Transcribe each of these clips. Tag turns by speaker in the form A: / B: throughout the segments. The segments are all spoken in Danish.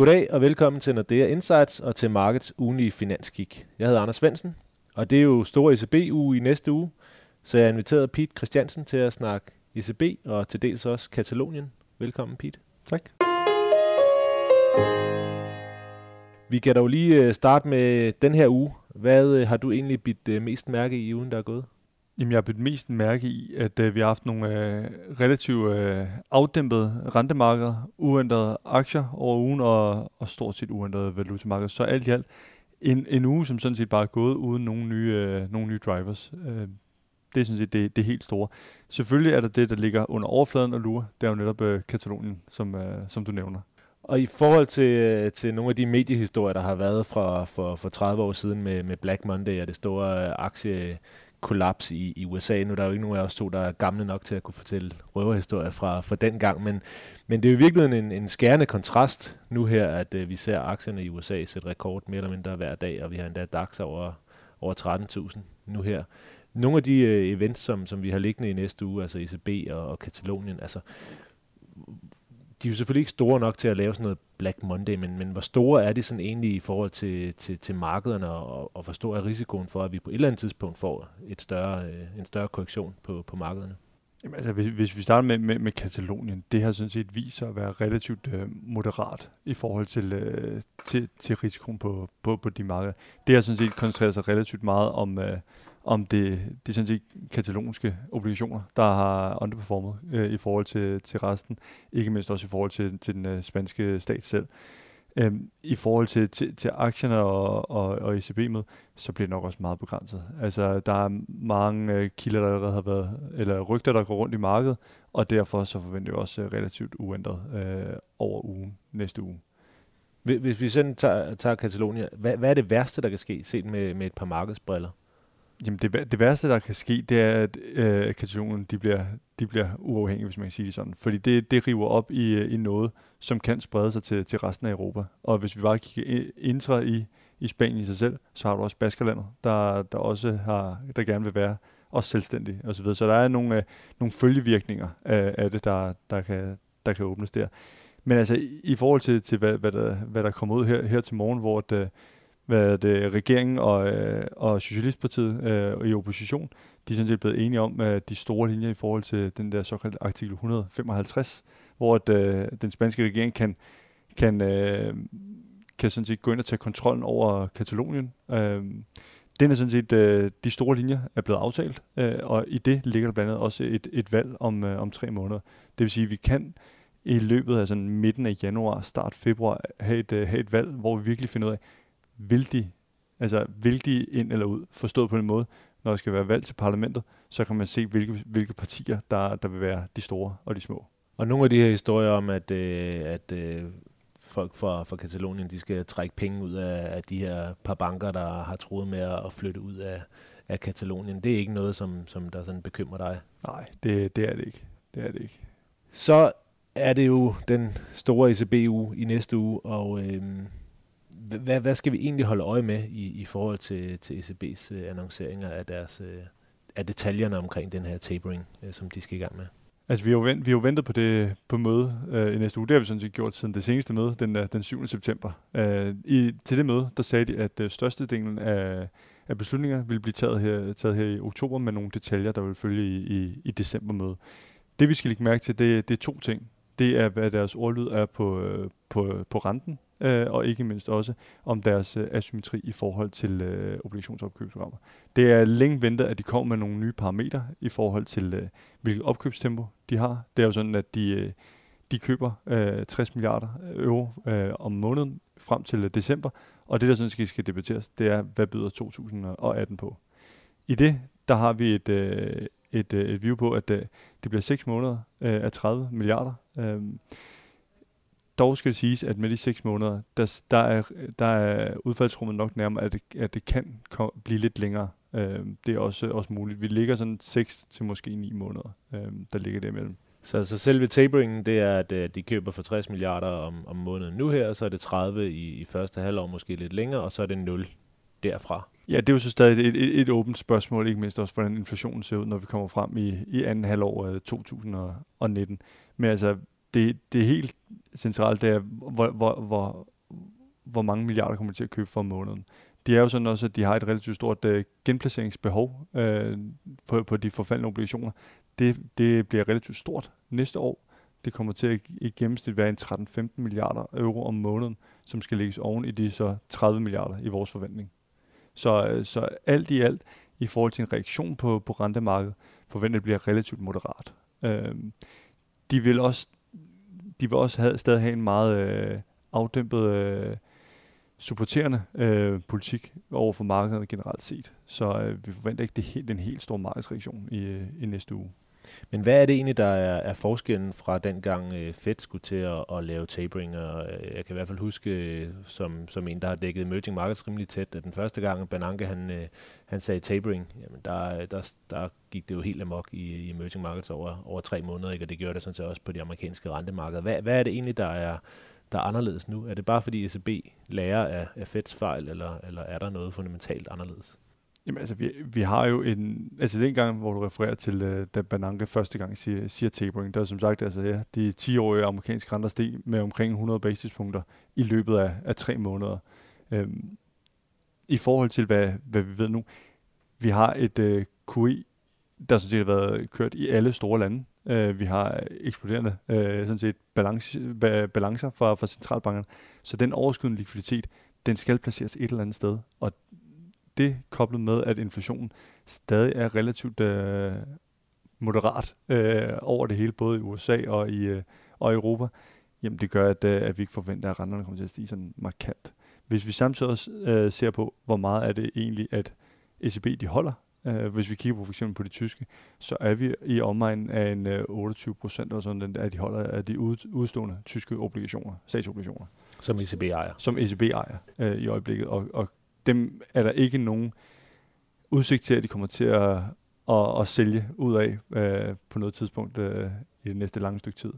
A: Goddag og velkommen til Nordea Insights og til Markets ugenlige finanskik. Jeg hedder Anders Svensen, og det er jo store ECB-uge i næste uge, så jeg har inviteret Pete Christiansen til at snakke ECB og til dels også Katalonien. Velkommen, Pete.
B: Tak.
A: Vi kan dog lige øh, starte med den her uge. Hvad øh, har du egentlig bidt øh, mest mærke i ugen, der er gået?
B: Jamen, jeg har bidt mest mærke i, at øh, vi har haft nogle øh, relativt øh, afdæmpede rentemarkeder, uændrede aktier over ugen og, og stort set uændrede valutamarkeder. Så alt i alt en, en uge, som sådan set bare er gået uden nogle nye, øh, nogle nye drivers. Øh, det er sådan set det, det helt store. Selvfølgelig er der det, der ligger under overfladen og lurer. Det er jo netop øh, Katalonien, som, øh, som du nævner.
A: Og i forhold til, øh, til nogle af de mediehistorier, der har været fra, for, for 30 år siden med, med Black Monday og det store øh, aktie kollaps i, i USA. Nu er der jo ikke nogen af os to, der er gamle nok til at kunne fortælle røverhistorier fra, fra den gang, men, men det er jo virkelig en, en skærende kontrast nu her, at øh, vi ser aktierne i USA sætte rekord mere eller mindre hver dag, og vi har endda DAX over, over 13.000 nu her. Nogle af de øh, events, som, som vi har liggende i næste uge, altså ECB og, og Katalonien, altså de er jo selvfølgelig ikke store nok til at lave sådan noget Black Monday, men, men hvor store er de sådan egentlig i forhold til, til, til markederne, og, og hvor stor er risikoen for, at vi på et eller andet tidspunkt får et større, øh, en større korrektion på, på markederne?
B: Jamen, altså, hvis, hvis vi starter med, med, med Katalonien, det har sådan set vist sig at være relativt øh, moderat i forhold til, øh, til, til risikoen på, på, på de markeder. Det har sådan set koncentreret sig relativt meget om, øh, om det, det sådan set katalonske obligationer, der har underperformet øh, i forhold til, til resten, ikke mindst også i forhold til, til den øh, spanske stat selv. Øhm, I forhold til, til, til aktierne og, og, og ECB med, så bliver det nok også meget begrænset. Altså, der er mange øh, kilder, der allerede har været, eller rygter, der går rundt i markedet, og derfor så forventer vi også øh, relativt uændret øh, over ugen, næste uge.
A: Hvis vi sådan tager, tager Katalonien, hvad, hvad er det værste, der kan ske, set med, med et par markedsbriller?
B: Jamen det, det værste, der kan ske, det er, at øh, Katalonien de bliver, de bliver uafhængige, hvis man kan sige det sådan. Fordi det, det river op i, øh, i noget, som kan sprede sig til, til resten af Europa. Og hvis vi bare kigger indre i, i Spanien i sig selv, så har du også Baskerlandet, der, der også har, der gerne vil være også selvstændige osv. Så, så der er nogle, øh, nogle følgevirkninger af, af det, der, der, kan, der kan åbnes der. Men altså i forhold til, til hvad, hvad, der, hvad der kommer ud her, her til morgen, hvor det, hvad det, regeringen og, øh, og Socialistpartiet øh, i opposition, de er sådan set blevet enige om øh, de store linjer i forhold til den der såkaldte artikel 155, hvor at, øh, den spanske regering kan, kan, øh, kan sådan set gå ind og tage kontrollen over Katalonien. Øh, den er sådan set, øh, de store linjer er blevet aftalt, øh, og i det ligger der blandt andet også et, et valg om, øh, om tre måneder. Det vil sige, at vi kan i løbet af sådan midten af januar, start februar, have et, øh, have et valg, hvor vi virkelig finder ud af, vil de, altså, vil de ind eller ud, forstået på en måde, når der skal være valg til parlamentet, så kan man se, hvilke, hvilke partier, der, der vil være de store og de små.
A: Og nogle af de her historier om, at, øh, at øh, folk fra, fra Katalonien, de skal trække penge ud af, af de her par banker, der har troet med at flytte ud af, af Katalonien, det er ikke noget, som, som der sådan bekymrer dig?
B: Nej, det, det er det ikke. Det er det ikke.
A: Så er det jo den store ECB-uge i næste uge, og øh, hvad, hvad skal vi egentlig holde øje med i, i forhold til, til ECB's øh, annonceringer af, deres, øh, af detaljerne omkring den her tapering, øh, som de skal i gang med?
B: Altså, vi har jo, vent, vi har jo ventet på det på møde øh, i næste uge. Det har vi sådan set gjort siden det seneste møde, den, den 7. september. Øh, i, til det møde, der sagde de, at øh, størstedelen af, af beslutninger ville blive taget her, taget her i oktober med nogle detaljer, der vil følge i, i, i decembermødet. Det, vi skal lægge mærke til, det, det er to ting. Det er, hvad deres ordlyd er på, øh, på, på renten, øh, og ikke mindst også om deres øh, asymmetri i forhold til øh, obligationsopkøbsprogrammer. Det er længe ventet, at de kommer med nogle nye parametre i forhold til, øh, hvilket opkøbstempo de har. Det er jo sådan, at de, øh, de køber øh, 60 milliarder euro øh, om måneden frem til øh, december, og det, der sådan skal, skal debatteres, det er, hvad byder 2018 på. I det, der har vi et, øh, et, øh, et view på, at øh, det bliver 6 måneder øh, af 30 milliarder. Øh, dog skal det siges, at med de 6 måneder, der, der, er, der er udfaldsrummet nok nærmere, at det, at det kan kom, blive lidt længere. Øh, det er også, også muligt. Vi ligger sådan 6 til måske 9 måneder, øh, der ligger derimellem.
A: Så, så selve taperingen, det er, at øh, de køber for 60 milliarder om, om måneden nu her, og så er det 30 i, i første halvår, måske lidt længere, og så er det 0 derfra.
B: Ja, det er jo så stadig et, et, et åbent spørgsmål, ikke mindst også, hvordan inflationen ser ud, når vi kommer frem i, i anden halvår af 2019. Men altså, det, det er helt centralt, det er, hvor, hvor, hvor, hvor mange milliarder kommer de til at købe for måneden. Det er jo sådan også, at de har et relativt stort øh, genplaceringsbehov øh, på, på de forfaldne obligationer. Det, det bliver relativt stort næste år. Det kommer til at i gennemsnit være en 13-15 milliarder euro om måneden, som skal lægges oven i de så 30 milliarder i vores forventning. Så, øh, så alt i alt, i forhold til en reaktion på, på rentemarkedet, forventet bliver relativt moderat. Øh, de vil også, de vil også have, stadig have en meget øh, afdæmpet øh, supporterende øh, politik over for markedet generelt set. Så øh, vi forventer ikke det helt, den helt store markedsreaktion i, øh, i næste uge.
A: Men hvad er det egentlig, der er, er forskellen fra den gang øh, Fed skulle til at, at lave tapering? Og, øh, jeg kan i hvert fald huske, øh, som, som en, der har dækket emerging markets rimelig tæt, at den første gang Bernanke han, øh, han sagde tapering, jamen der, der, der gik det jo helt amok i, i emerging markets over, over tre måneder, ikke? og det gjorde det sådan set også på de amerikanske rentemarkeder. Hvad, hvad er det egentlig, der er, der er anderledes nu? Er det bare fordi ECB lærer af, af Feds fejl, eller, eller er der noget fundamentalt anderledes?
B: Jamen altså, vi, vi har jo en... Altså den gang, hvor du refererer til, uh, da Bananke første gang siger, siger tapering, der er som sagt, altså ja, de 10-årige amerikanske renter steg med omkring 100 basispunkter i løbet af, af tre måneder. Øhm, I forhold til, hvad, hvad vi ved nu, vi har et uh, øh, der sådan set har været kørt i alle store lande. Uh, vi har eksploderende uh, sådan set balance, balancer fra, fra centralbankerne. Så den overskydende likviditet, den skal placeres et eller andet sted. Og det koblet med, at inflationen stadig er relativt øh, moderat øh, over det hele, både i USA og i, øh, og Europa, jamen det gør, at, øh, at vi ikke forventer, at renterne kommer til at stige sådan markant. Hvis vi samtidig også øh, ser på, hvor meget er det egentlig, at ECB de holder, øh, hvis vi kigger på for eksempel på de tyske, så er vi i omegnen af en øh, 28 procent eller sådan, at de holder af de ud, udstående tyske obligationer, statsobligationer.
A: Som ECB ejer.
B: Som ECB ejer øh, i øjeblikket, og, og dem er der ikke nogen udsigt til, at de kommer til at, at, at sælge ud af øh, på noget tidspunkt øh, i det næste lange stykke tid.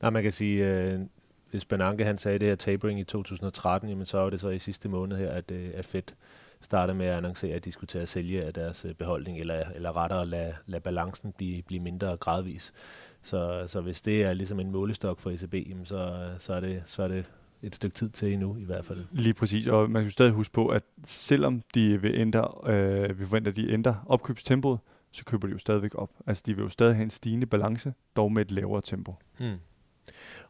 A: Nej, man kan sige, øh, hvis Bernanke han sagde det her tapering i 2013, jamen så var det så i sidste måned her, at, øh, at Fed startede med at annoncere, at de skulle til at sælge af deres øh, beholdning, eller, eller rettere lade, lade balancen blive, blive mindre gradvis. Så, så hvis det er ligesom en målestok for ECB, jamen så, så, er det, så er det et stykke tid til endnu i hvert fald.
B: Lige præcis, og man skal stadig huske på, at selvom de vil ændre, øh, vi forventer, at de ændrer opkøbstempoet, så køber de jo stadigvæk op. Altså de vil jo stadig have en stigende balance, dog med et lavere tempo. Hmm.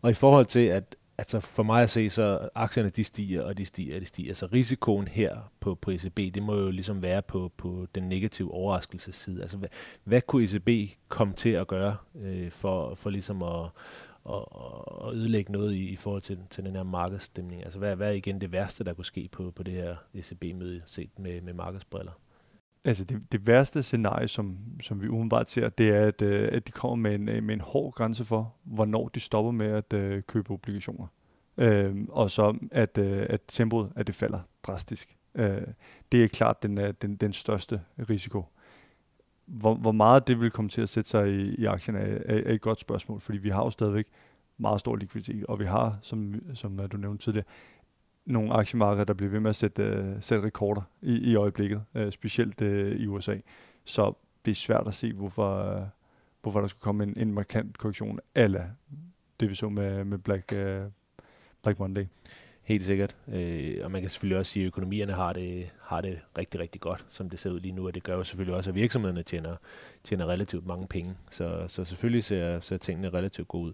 A: Og i forhold til, at altså for mig at se, så aktierne de stiger, og de stiger, og de stiger. Så risikoen her på, på ECB, det må jo ligesom være på, på den negative overraskelsesside. Altså hvad, hvad kunne ECB komme til at gøre øh, for, for ligesom at, og, og ødelægge noget i, i forhold til, til den her markedsstemning? Altså hvad, hvad er igen det værste, der kunne ske på, på det her ECB-møde set med, med markedsbriller?
B: Altså det, det værste scenarie, som, som vi umiddelbart ser, det er, at, øh, at de kommer med en, øh, med en hård grænse for, hvornår de stopper med at uh, købe obligationer. Øh, og så at, at tempoet at det falder drastisk. Øh, det er klart den, den, den største risiko hvor, hvor meget det vil komme til at sætte sig i, i aktien er, er, er et godt spørgsmål, fordi vi har jo stadigvæk meget stor likviditet, og vi har, som, som du nævnte tidligere, nogle aktiemarkeder, der bliver ved med at sætte, uh, sætte rekorder i, i øjeblikket, uh, specielt uh, i USA. Så det er svært at se, hvorfor, uh, hvorfor der skulle komme en, en markant korrektion, eller det vi så med, med Black, uh, Black Monday.
A: Helt sikkert. Øh, og man kan selvfølgelig også sige, at økonomierne har det, har det rigtig, rigtig godt, som det ser ud lige nu. Og det gør jo selvfølgelig også, at virksomhederne tjener, tjener relativt mange penge. Så, så selvfølgelig ser, ser tingene relativt gode ud.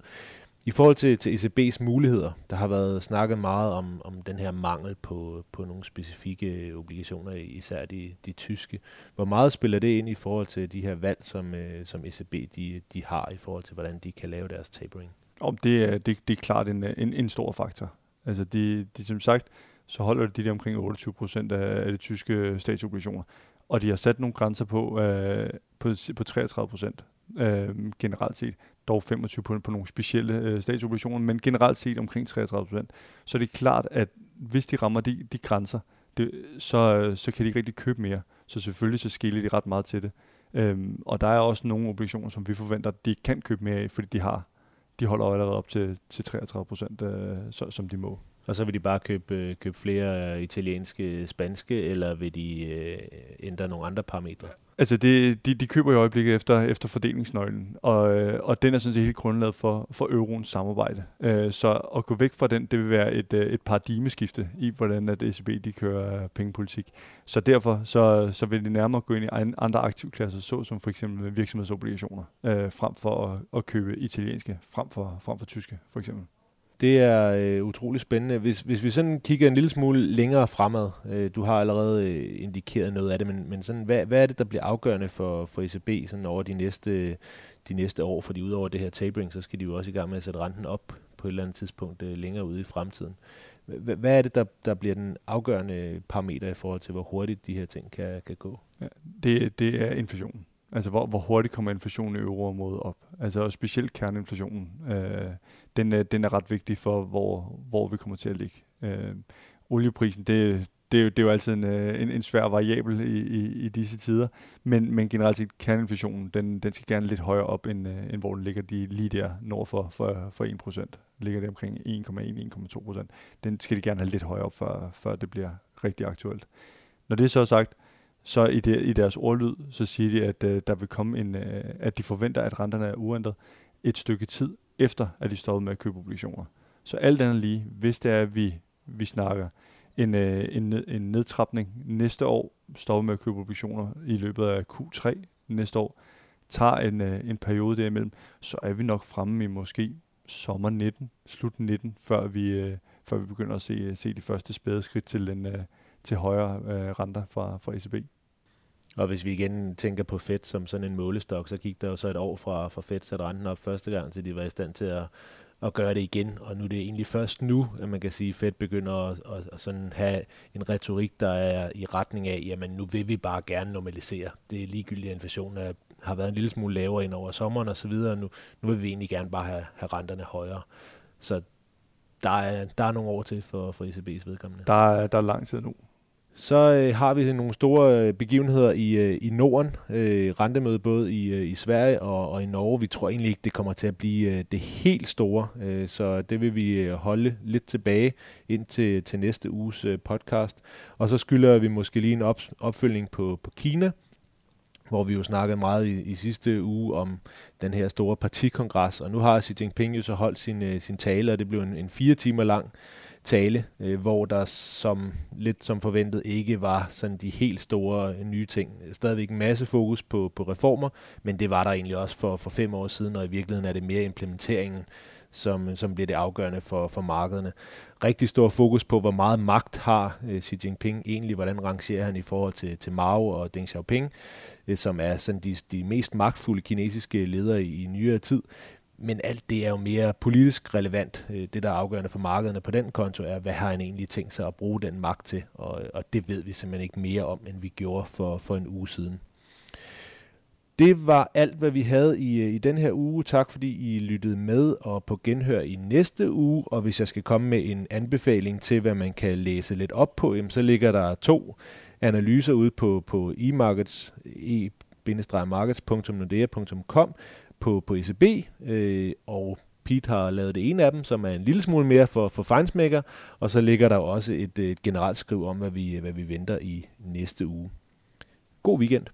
A: I forhold til, til ECB's muligheder, der har været snakket meget om, om den her mangel på, på nogle specifikke obligationer, især de, de tyske. Hvor meget spiller det ind i forhold til de her valg, som, øh, som ECB de, de har i forhold til, hvordan de kan lave deres tapering?
B: Om det, er, det, det er klart en, en, en stor faktor. Altså de, de som sagt, så holder de det omkring 28 procent af, af de tyske statsobligationer. Og de har sat nogle grænser på, øh, på, på 33 procent øh, generelt set. Dog 25 på, på nogle specielle øh, statsobligationer, men generelt set omkring 33 procent. Så det er klart, at hvis de rammer de, de grænser, det, så, så kan de ikke rigtig købe mere. Så selvfølgelig så skiller de ret meget til det. Øhm, og der er også nogle obligationer, som vi forventer, at de kan købe mere af, fordi de har de holder allerede op til, til 33 procent, øh, som de må.
A: Og så vil de bare købe, øh, købe flere øh, italienske, øh, spanske, eller vil de øh, ændre nogle andre parametre?
B: Altså, det, de, de køber i øjeblikket efter, efter fordelingsnøglen, og, og den er sådan set helt grundlaget for, for euroens samarbejde. Så at gå væk fra den, det vil være et, et paradigmeskifte i, hvordan at ECB de kører pengepolitik. Så derfor så, så vil de nærmere gå ind i andre aktivklasser, såsom for eksempel virksomhedsobligationer, frem for at, at købe italienske, frem for, frem for tyske, for eksempel.
A: Det er øh, utrolig spændende. Hvis, hvis vi sådan kigger en lille smule længere fremad, øh, du har allerede øh, indikeret noget af det, men, men sådan, hvad, hvad er det, der bliver afgørende for, for ECB sådan over de næste, de næste år? Fordi udover det her tapering, så skal de jo også i gang med at sætte renten op på et eller andet tidspunkt øh, længere ude i fremtiden. Hvad, hvad er det, der, der bliver den afgørende parameter i forhold til, hvor hurtigt de her ting kan, kan gå?
B: Ja, det, det er inflationen. Altså, hvor, hvor hurtigt kommer inflationen i euroområdet op? Altså, og specielt kerneinflationen. Øh, den, er, den er ret vigtig for, hvor, hvor vi kommer til at ligge. Øh, olieprisen, det, det, er jo, det er jo altid en, øh, en, en svær variabel i, i, i disse tider, men, men generelt set, kerneinflationen, den, den skal gerne lidt højere op, end, øh, end hvor den ligger de, lige der nord for, for, for 1%. Ligger det omkring 1,1-1,2%. Den skal de gerne have lidt højere op, før, før det bliver rigtig aktuelt. Når det er så sagt, så i, det, i deres ordlyd, så siger de, at øh, der vil komme en, øh, at de forventer, at renterne er uændret et stykke tid efter, at de stoppede med at købe obligationer. Så alt andet lige, hvis det er, at vi, vi snakker en, øh, en, en nedtrapning næste år, stopper med at købe obligationer i løbet af Q3 næste år, tager en, øh, en periode derimellem, så er vi nok fremme i måske sommer 19, slut 19, før vi, øh, før vi begynder at se, øh, se de første spæde skridt til en, øh, til højere øh, renter fra, fra ECB.
A: Og hvis vi igen tænker på Fed som sådan en målestok, så gik der jo så et år fra, fra Fed satte renten op første gang, til de var i stand til at, at gøre det igen. Og nu er det egentlig først nu, at man kan sige, at Fed begynder at, at, at sådan have en retorik, der er i retning af, jamen nu vil vi bare gerne normalisere. Det er ligegyldigt, at inflationen er, har været en lille smule lavere ind over sommeren og så videre. Nu, nu vil vi egentlig gerne bare have, have renterne højere. Så der er, der er nogle år til for, for ECB's vedkommende.
B: Der er, der er lang tid nu.
A: Så øh, har vi nogle store øh, begivenheder i, øh, i Norden. Øh, rentemøde både i, øh, i Sverige og, og i Norge. Vi tror egentlig ikke, det kommer til at blive øh, det helt store. Øh, så det vil vi øh, holde lidt tilbage ind til, til næste uges øh, podcast. Og så skylder vi måske lige en op, opfølgning på, på Kina hvor vi jo snakkede meget i, i sidste uge om den her store partikongres, og nu har Xi Jinping jo så holdt sin, øh, sin tale, og det blev en, en fire timer lang tale, øh, hvor der som lidt som forventet ikke var sådan de helt store øh, nye ting. Stadigvæk en masse fokus på, på reformer, men det var der egentlig også for, for fem år siden, og i virkeligheden er det mere implementeringen, som, som bliver det afgørende for, for markederne. Rigtig stor fokus på, hvor meget magt har øh, Xi Jinping egentlig, hvordan rangerer han i forhold til, til Mao og Deng Xiaoping, øh, som er sådan de, de mest magtfulde kinesiske ledere i, i nyere tid men alt det er jo mere politisk relevant. Øh, det, der er afgørende for markederne på den konto, er, hvad har han egentlig tænkt sig at bruge den magt til? Og, og det ved vi simpelthen ikke mere om, end vi gjorde for, for en uge siden. Det var alt, hvad vi havde i, øh, i den her uge. Tak fordi I lyttede med og på genhør i næste uge. Og hvis jeg skal komme med en anbefaling til, hvad man kan læse lidt op på, så ligger der to analyser ude på, på e-markets, e-markets.nordea.com, på, på ECB, øh, og Pete har lavet det ene af dem, som er en lille smule mere for, for fejnsmækker, og så ligger der også et, øh, et generelt skriv om, hvad vi, hvad vi venter i næste uge. God weekend.